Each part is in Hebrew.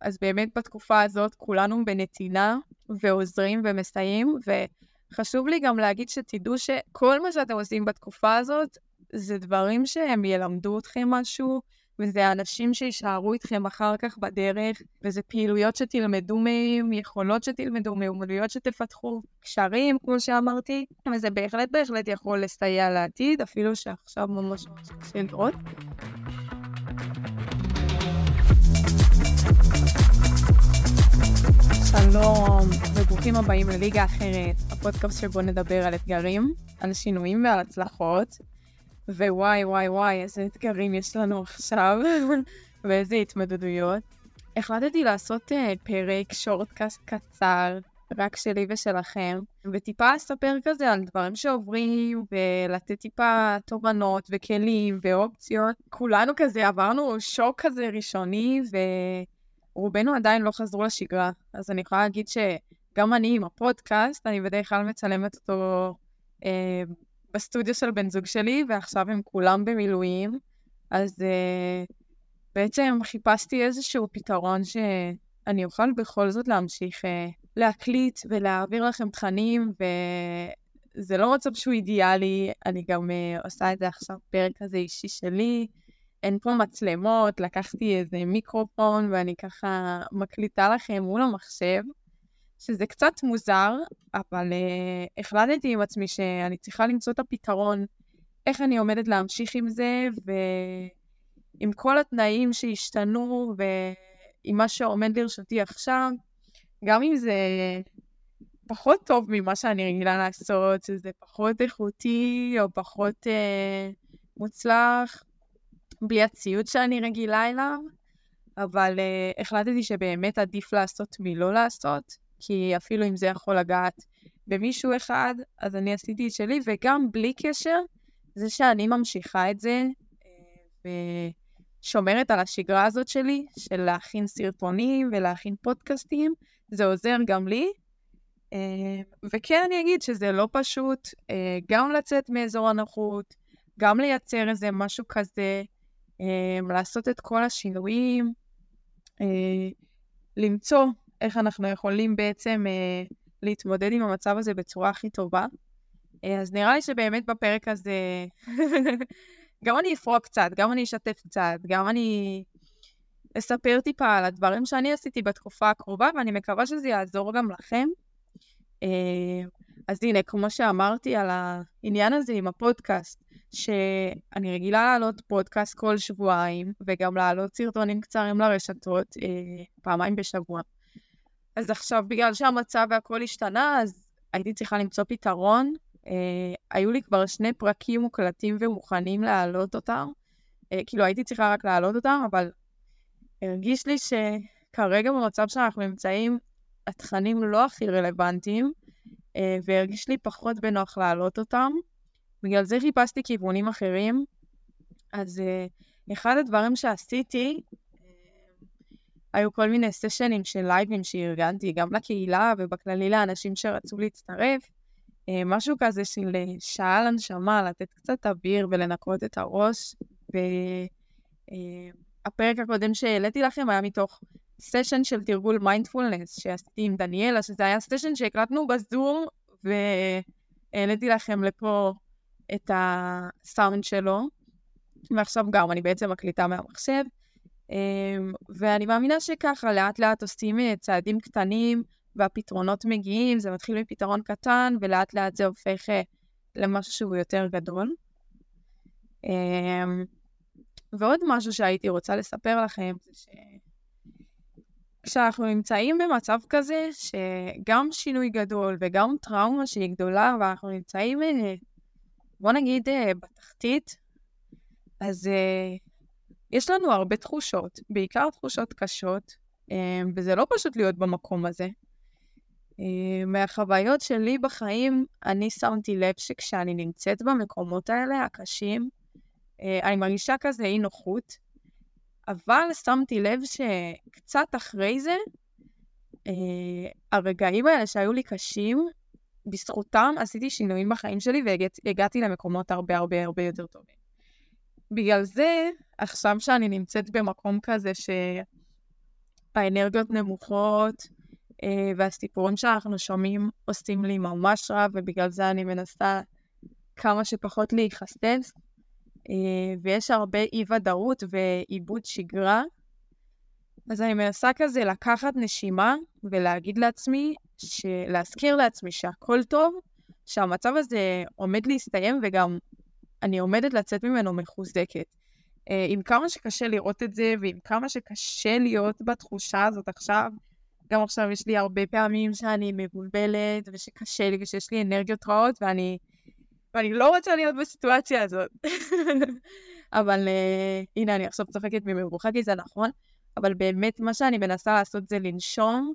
אז באמת בתקופה הזאת כולנו בנתינה ועוזרים ומסייעים, וחשוב לי גם להגיד שתדעו שכל מה שאתם עושים בתקופה הזאת, זה דברים שהם ילמדו אתכם משהו, וזה אנשים שיישארו איתכם אחר כך בדרך, וזה פעילויות שתלמדו מהם, יכולות שתלמדו, מיומנויות שתפתחו, קשרים, כמו שאמרתי, וזה בהחלט בהחלט יכול לסייע לעתיד, אפילו שעכשיו ממש קשה לראות. שלום, וברוכים הבאים לליגה אחרת, הפודקאסט שבו נדבר על אתגרים, על שינויים ועל הצלחות. ווואי וואי וואי, איזה אתגרים יש לנו עכשיו, ואיזה התמודדויות. החלטתי לעשות uh, פרק שורטקאסט קצר, רק שלי ושלכם, וטיפה אספר כזה על דברים שעוברים, ולתת טיפה תובנות וכלים ואופציות. כולנו כזה עברנו שוק כזה ראשוני, ורובנו עדיין לא חזרו לשגרה. אז אני יכולה להגיד שגם אני עם הפודקאסט, אני בדרך כלל מצלמת אותו אה, בסטודיו של בן זוג שלי, ועכשיו הם כולם במילואים, אז uh, בעצם חיפשתי איזשהו פתרון שאני אוכל בכל זאת להמשיך uh, להקליט ולהעביר לכם תכנים, וזה לא מצב שהוא אידיאלי, אני גם uh, עושה את זה עכשיו פרק כזה אישי שלי. אין פה מצלמות, לקחתי איזה מיקרופון ואני ככה מקליטה לכם מול המחשב. שזה קצת מוזר, אבל uh, החלטתי עם עצמי שאני צריכה למצוא את הפתרון, איך אני עומדת להמשיך עם זה, ועם כל התנאים שהשתנו, ועם מה שעומד לרשותי עכשיו, גם אם זה פחות טוב ממה שאני רגילה לעשות, שזה פחות איכותי או פחות uh, מוצלח, בלי הציוד שאני רגילה אליו, אבל uh, החלטתי שבאמת עדיף לעשות מלא לעשות. כי אפילו אם זה יכול לגעת במישהו אחד, אז אני עשיתי את שלי, וגם בלי קשר, זה שאני ממשיכה את זה, אה, ושומרת על השגרה הזאת שלי, של להכין סרטונים ולהכין פודקאסטים, זה עוזר גם לי. אה, וכן אני אגיד שזה לא פשוט גם לצאת מאזור הנוחות, גם לייצר איזה משהו כזה, לעשות את כל השינויים, למצוא איך אנחנו יכולים בעצם אה, להתמודד עם המצב הזה בצורה הכי טובה. אה, אז נראה לי שבאמת בפרק הזה, גם אני אפרוק קצת, גם אני אשתף קצת, גם אני אספר טיפה על הדברים שאני עשיתי בתקופה הקרובה, ואני מקווה שזה יעזור גם לכם. אה, אז הנה, כמו שאמרתי על העניין הזה עם הפודקאסט, שאני רגילה לעלות פודקאסט כל שבועיים, וגם לעלות סרטונים קצרים לרשתות אה, פעמיים בשבוע. אז עכשיו, בגלל שהמצב והכל השתנה, אז הייתי צריכה למצוא פתרון. אה, היו לי כבר שני פרקים מוקלטים ומוכנים להעלות אותם. אה, כאילו, הייתי צריכה רק להעלות אותם, אבל הרגיש לי שכרגע במצב שאנחנו נמצאים, התכנים לא הכי רלוונטיים, אה, והרגיש לי פחות בנוח להעלות אותם. בגלל זה חיפשתי כיוונים אחרים. אז אה, אחד הדברים שעשיתי, היו כל מיני סשנים של לייבים שארגנתי, גם לקהילה ובכללי לאנשים שרצו להצטרף. אה, משהו כזה של אה, שעה לנשמה, לתת קצת אוויר ולנקות את הראש. והפרק אה, הקודם שהעליתי לכם היה מתוך סשן של תרגול מיינדפולנס שעשיתי עם דניאלה, שזה היה סשן שהקלטנו בזום, והעליתי לכם לפה את הסאונד שלו. ועכשיו גם אני בעצם מקליטה מהמחשב. אמ, ואני מאמינה שככה, לאט לאט עושים אה, צעדים קטנים, והפתרונות מגיעים, זה מתחיל מפתרון קטן, ולאט לאט זה הופך אה, למשהו שהוא יותר גדול. אמ, ועוד משהו שהייתי רוצה לספר לכם, זה ש... כשאנחנו נמצאים במצב כזה, שגם שינוי גדול וגם טראומה שהיא גדולה, ואנחנו נמצאים, אה, בוא נגיד, בתחתית, אז יש לנו הרבה תחושות, בעיקר תחושות קשות, אה, וזה לא פשוט להיות במקום הזה. אה, מהחוויות שלי בחיים, אני שמתי לב שכשאני נמצאת במקומות האלה, הקשים, אה, אני מרגישה כזה אי נוחות, אבל שמתי לב שקצת אחרי זה, הרגעים האלה שהיו לי קשים, בזכותם עשיתי שינויים בחיים שלי והגעתי למקומות הרבה הרבה הרבה יותר טובים. בגלל זה, עכשיו שאני נמצאת במקום כזה האנרגיות נמוכות, אה, והסיפורים שאנחנו שומעים עושים לי ממש רע, ובגלל זה אני מנסה כמה שפחות להיחשף. אה, ויש הרבה אי-ודאות ועיבוד שגרה. אז אני מנסה כזה לקחת נשימה ולהגיד לעצמי, להזכיר לעצמי שהכל טוב, שהמצב הזה עומד להסתיים וגם אני עומדת לצאת ממנו מחוזקת. אה, עם כמה שקשה לראות את זה, ועם כמה שקשה להיות בתחושה הזאת עכשיו, גם עכשיו יש לי הרבה פעמים שאני מבולבלת, ושקשה לי, ושיש לי אנרגיות רעות, ואני, ואני לא רוצה להיות בסיטואציה הזאת. אבל uh, הנה, אני עכשיו צוחקת ממבוכה, זה נכון, אבל באמת מה שאני מנסה לעשות זה לנשום,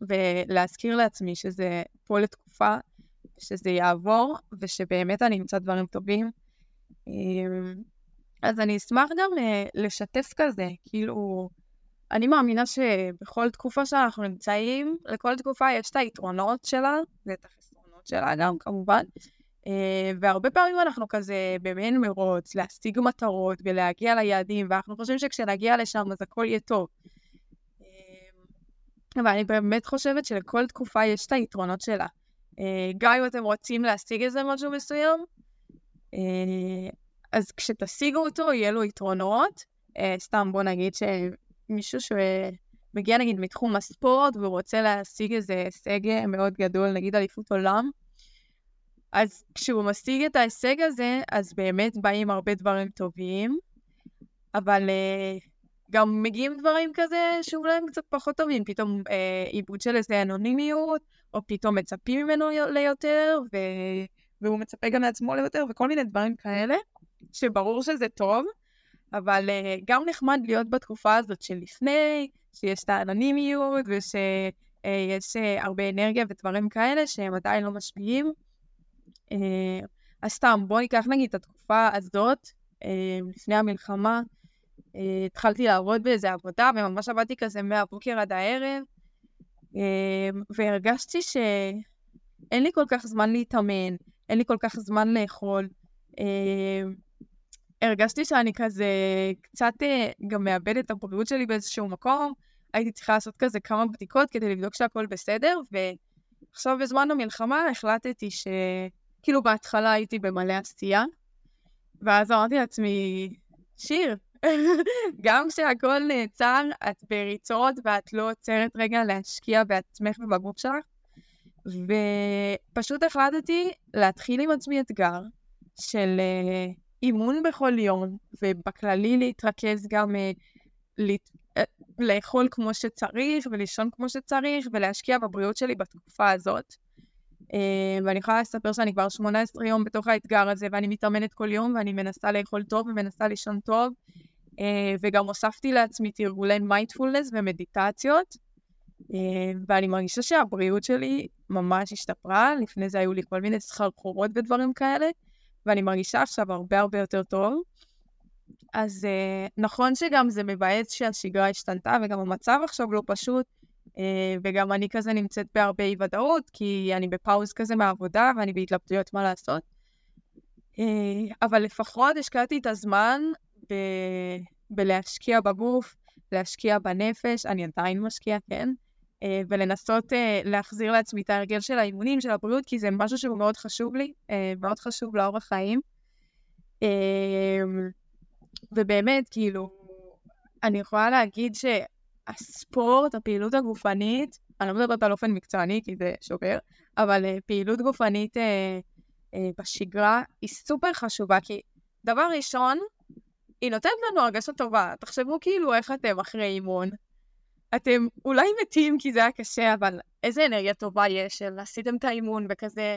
ולהזכיר לעצמי שזה פה לתקופה, שזה יעבור, ושבאמת אני אמצא דברים טובים. אמ, אז אני אשמח גם אה, לשתף כזה, כאילו, אני מאמינה שבכל תקופה שאנחנו נמצאים, לכל תקופה יש את היתרונות שלה, ואת החסרונות שלה גם כמובן. אה, והרבה פעמים אנחנו כזה במעין מרוץ, להשיג מטרות ולהגיע ליעדים, ואנחנו חושבים שכשנגיע לשם אז הכל יהיה טוב. אבל אני באמת חושבת שלכל תקופה יש את היתרונות שלה. אה, גם אם אתם רוצים להשיג איזה משהו מסוים, אה, אז כשתשיגו אותו, יהיה לו יתרונות. אה, סתם, בוא נגיד שמישהו שמגיע נגיד מתחום הספורט והוא רוצה להשיג איזה הישג מאוד גדול, נגיד אליפות עולם, אז כשהוא משיג את ההישג הזה, אז באמת באים הרבה דברים טובים, אבל גם מגיעים דברים כזה שאולי הם קצת פחות טובים, פתאום אה, עיבוד של איזה אנונימיות, או פתאום מצפים ממנו ליותר, ו... והוא מצפה גם לעצמו ליותר, וכל מיני דברים כאלה, שברור שזה טוב, אבל אה, גם נחמד להיות בתקופה הזאת שלפני, שיש את האנונימיות, ושיש אה, הרבה אנרגיה ודברים כאלה שהם עדיין לא משפיעים. אה, אז סתם, בואי ניקח נגיד את התקופה הזאת, אה, לפני המלחמה, אה, התחלתי לעבוד באיזה עבודה, וממש עבדתי כזה מהבוקר עד הערב, והרגשתי שאין לי כל כך זמן להתאמן, אין לי כל כך זמן לאכול. הרגשתי שאני כזה קצת גם מאבדת את הבריאות שלי באיזשהו מקום. הייתי צריכה לעשות כזה כמה בדיקות כדי לבדוק שהכל בסדר, ועכשיו בזמן המלחמה החלטתי ש... כאילו בהתחלה הייתי במלא עשייה, ואז אמרתי לעצמי, שיר, גם כשהכול נעצר, את בריצות ואת לא עוצרת רגע להשקיע בעצמך ובגוף שלך. ופשוט החלטתי להתחיל עם עצמי אתגר של uh, אימון בכל יום, ובכללי להתרכז גם uh, לת... uh, לאכול כמו שצריך ולישון כמו שצריך ולהשקיע בבריאות שלי בתקופה הזאת. Uh, ואני יכולה לספר שאני כבר 18 יום בתוך האתגר הזה, ואני מתאמנת כל יום, ואני מנסה לאכול טוב ומנסה לישון טוב, אה, וגם הוספתי לעצמי תרגולי מיינדפולנס ומדיטציות, אה, ואני מרגישה שהבריאות שלי ממש השתפרה, לפני זה היו לי כל מיני סחרחורות ודברים כאלה, ואני מרגישה עכשיו הרבה הרבה יותר טוב. אז אה, נכון שגם זה מבאס שהשגרה השתנתה, וגם המצב עכשיו לא פשוט, וגם אני כזה נמצאת בהרבה אי ודאות, כי אני בפאוז כזה מהעבודה, ואני בהתלבטויות מה לעשות. אבל לפחות השקעתי את הזמן ב... בלהשקיע בגוף, להשקיע בנפש, אני עדיין משקיעה, כן? אה, ולנסות אה, להחזיר לעצמי את ההרגל של האימונים, של הבריאות, כי זה משהו שהוא מאוד חשוב לי, אה, מאוד חשוב לאורח חיים. ובאמת, כאילו, אני יכולה להגיד שהספורט, הפעילות הגופנית, אני לא מדברת על אופן מקצועני, כי זה שובר, אבל פעילות גופנית בשגרה היא סופר חשובה, כי דבר ראשון, היא נותנת לנו הרגשה טובה. תחשבו כאילו איך אתם אחרי אימון. אתם אולי מתים כי זה היה קשה, אבל איזה אנרגיה טובה יש של עשיתם את האימון וכזה...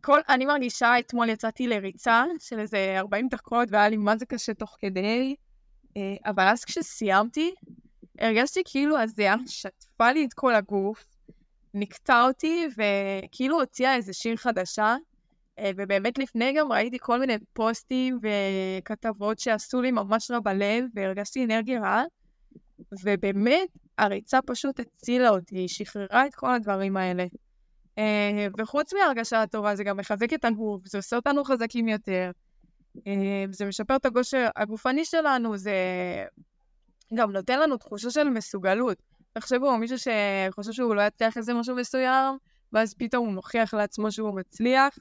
כל, אני מרגישה, אתמול יצאתי לריצה של איזה 40 דקות והיה לי מה זה קשה תוך כדי, אבל אז כשסיימתי, הרגשתי כאילו הזיעה שטפה לי את כל הגוף, נקטע אותי וכאילו הוציאה איזה שיר חדשה, אה, ובאמת לפני גם ראיתי כל מיני פוסטים וכתבות שעשו לי ממש רע בלב, והרגשתי אנרגיה רעה, ובאמת הריצה פשוט הצילה אותי, היא שחררה את כל הדברים האלה. אה, וחוץ מההרגשה הטובה, זה גם מחזק את הגוף, זה עושה אותנו חזקים יותר, אה, זה משפר את הגושר הגופני שלנו, זה גם נותן לנו תחושה של מסוגלות. תחשבו, מישהו שחושב שהוא לא יצליח איזה משהו מסוים, ואז פתאום הוא מוכיח לעצמו שהוא מצליח.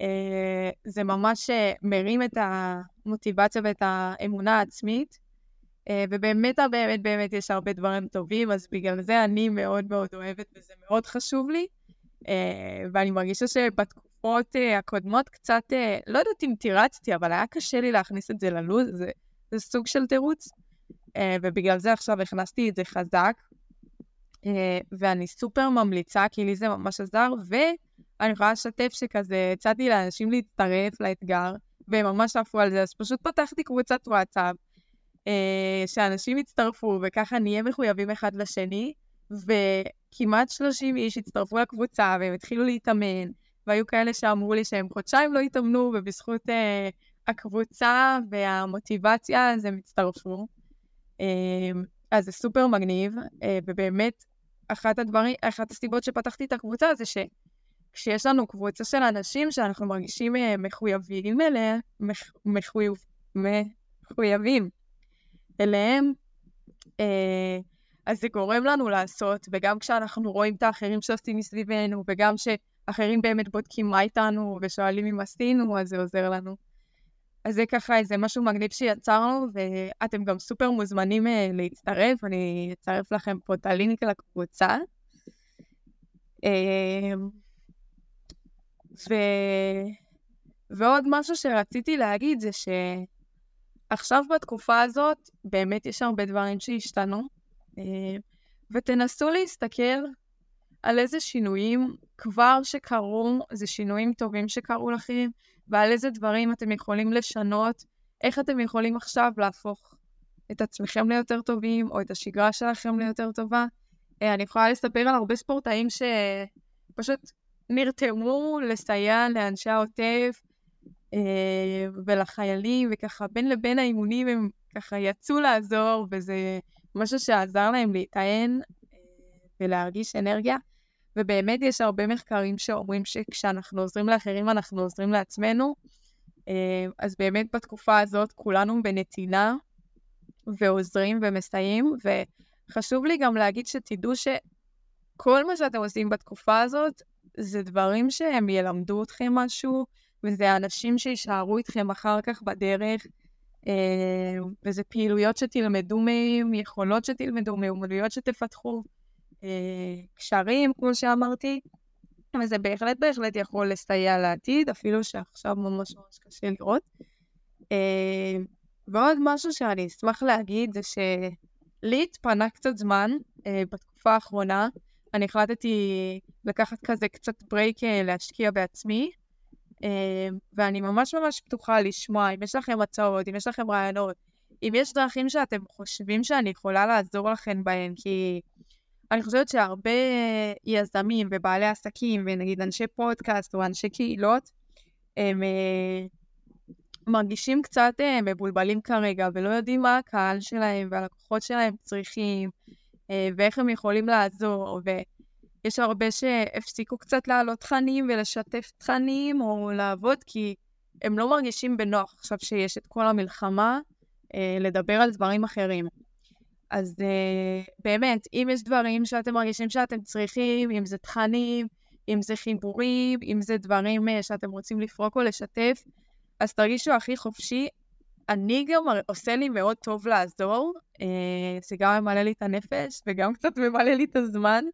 אה, זה ממש אה, מרים את המוטיבציה ואת האמונה העצמית. אה, ובאמת, באמת, באמת יש הרבה דברים טובים, אז בגלל זה אני מאוד מאוד אוהבת וזה מאוד חשוב לי. ואני מרגישה שבתקופות הקודמות קצת, לא יודעת אם תירצתי, אבל היה קשה לי להכניס את זה ללו"ז, זה, זה סוג של תירוץ. ובגלל זה עכשיו הכנסתי את זה חזק. ואני סופר ממליצה, כי לי זה ממש עזר, ואני יכולה לשתף שכזה הצעתי לאנשים להצטרף לאתגר, והם ממש עפו על זה, אז פשוט פתחתי קבוצת וואטסאפ, אה, שאנשים יצטרפו, וככה נהיה מחויבים אחד לשני, וכמעט 30 איש הצטרפו לקבוצה, והם התחילו להתאמן, והיו כאלה שאמרו לי שהם חודשיים לא התאמנו, ובזכות אה, הקבוצה והמוטיבציה אז הם הצטרפו. אה, אז זה סופר מגניב, אה, ובאמת, אחת הדברים, אחת הסיבות שפתחתי את הקבוצה זה שכשיש לנו קבוצה של אנשים שאנחנו מרגישים אה, מחויבים אליה, מחויב, מחויבים אליהם, אה, אז זה גורם לנו לעשות, וגם כשאנחנו רואים את האחרים שעושים מסביבנו, וגם שאחרים באמת בודקים מה איתנו ושואלים אם עשינו, אז זה עוזר לנו. אז זה ככה איזה משהו מגניב שיצרנו, ואתם גם סופר מוזמנים uh, להצטרף, אני אצרף לכם פה את הלינק לקבוצה. Uh, ו... ועוד משהו שרציתי להגיד זה שעכשיו בתקופה הזאת באמת יש הרבה דברים שהשתנו, uh, ותנסו להסתכל על איזה שינויים כבר שקרו, זה שינויים טובים שקרו לכם, ועל איזה דברים אתם יכולים לשנות, איך אתם יכולים עכשיו להפוך את עצמכם ליותר טובים, או את השגרה שלכם ליותר טובה. אה, אני יכולה לספר על הרבה ספורטאים שפשוט נרתמו לסייע לאנשי העוטף אה, ולחיילים, וככה בין לבין האימונים הם ככה יצאו לעזור, וזה משהו שעזר להם להיטען אה, ולהרגיש אנרגיה. ובאמת יש הרבה מחקרים שאומרים שכשאנחנו עוזרים לאחרים, אנחנו עוזרים לעצמנו. אה, אז באמת בתקופה הזאת כולנו בנתינה ועוזרים ומסייעים, וחשוב לי גם להגיד שתדעו שכל מה שאתם עושים בתקופה הזאת, זה דברים שהם ילמדו אתכם משהו, וזה אנשים שיישארו איתכם אחר כך בדרך, אה, וזה פעילויות שתלמדו מהם, יכולות שתלמדו, מיומנויות שתפתחו. אה, קשרים, כמו שאמרתי, וזה בהחלט בהחלט יכול לסייע לעתיד, אפילו שעכשיו ממש ממש קשה לראות. אה, ועוד משהו שאני אשמח להגיד זה שלי התפנה קצת זמן אה, בתקופה האחרונה. אני החלטתי לקחת כזה קצת ברייק להשקיע בעצמי, ואני ממש ממש פתוחה לשמוע אם יש לכם הצעות, אם יש לכם רעיונות, אם יש דרכים שאתם חושבים שאני יכולה לעזור לכם בהן, כי אני חושבת שהרבה יזמים ובעלי עסקים, ונגיד אנשי פודקאסט או אנשי קהילות, הם אה, מרגישים קצת אה, מבולבלים כרגע, ולא יודעים מה הקהל שלהם והלקוחות שלהם צריכים, אה, ואיך הם יכולים לעזור, ויש הרבה שהפסיקו קצת להעלות תכנים ולשתף תכנים, או לעבוד, כי הם לא מרגישים בנוח עכשיו שיש את כל המלחמה, לדבר על דברים אחרים. אז uh, באמת, אם יש דברים שאתם מרגישים שאתם צריכים, אם זה תכנים, אם זה חיבורים, אם זה דברים uh, שאתם רוצים לפרוק או לשתף, אז תרגישו הכי חופשי. אני גם עושה לי מאוד טוב לעזור, uh, זה גם ממלא לי את הנפש וגם קצת ממלא לי את הזמן.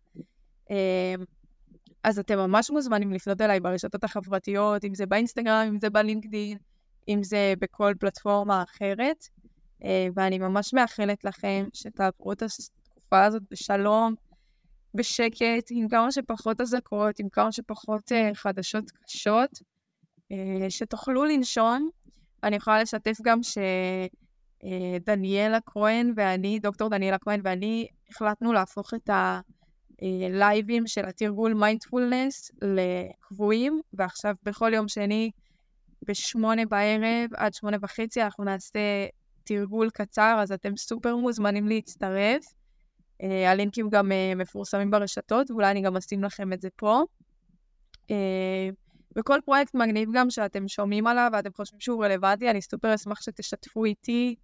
Uh, אז אתם ממש מוזמנים לפנות אליי ברשתות החברתיות, אם זה באינסטגרם, אם זה בלינקדאין, אם זה בכל פלטפורמה אחרת. אה, ואני ממש מאחלת לכם שתעברו את התקופה הזאת בשלום, בשקט, עם כמה שפחות אזעקות, עם כמה שפחות uh, חדשות קשות, uh, שתוכלו לנשון. אני יכולה לשתף גם שדניאלה כהן ואני, דוקטור דניאלה כהן ואני, החלטנו להפוך את הלייבים של התרגול מיינדפולנס לקבועים, ועכשיו בכל יום שני בשמונה בערב עד שמונה וחצי אנחנו נעשה תרגול קצר, אז אתם סופר מוזמנים להצטרף. Uh, הלינקים גם uh, מפורסמים ברשתות, ואולי אני גם אשים לכם את זה פה. Uh, וכל פרויקט מגניב גם שאתם שומעים עליו ואתם חושבים שהוא רלוונטי, אני סופר אשמח שתשתפו איתי,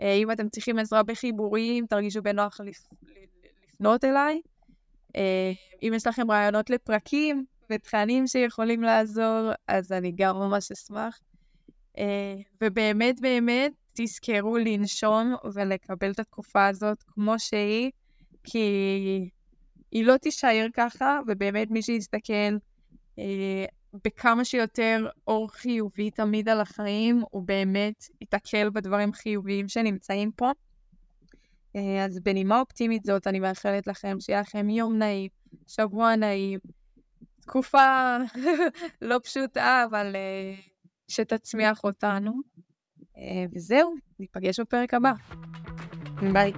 אה, אם אתם צריכים עזרה בחיבורים, תרגישו בנוח לפנות אליי. אה, אם יש לכם רעיונות לפרקים ותכנים שיכולים לעזור, אז אני גם ממש אשמח. ובאמת באמת, תזכרו לנשום ולקבל את התקופה הזאת כמו שהיא, כי היא לא תישאר ככה, ובאמת מי שיסתכל אה, בכמה שיותר אור חיובי תמיד על החיים, הוא באמת ייתקל בדברים חיוביים שנמצאים פה. אה, אז בנימה אופטימית זאת, אני מאחלת לכם שיהיה לכם יום נעים, שבוע נעים, תקופה לא פשוטה, אבל אה, שתצמיח אותנו. אה, וזהו, ניפגש בפרק הבא. ביי.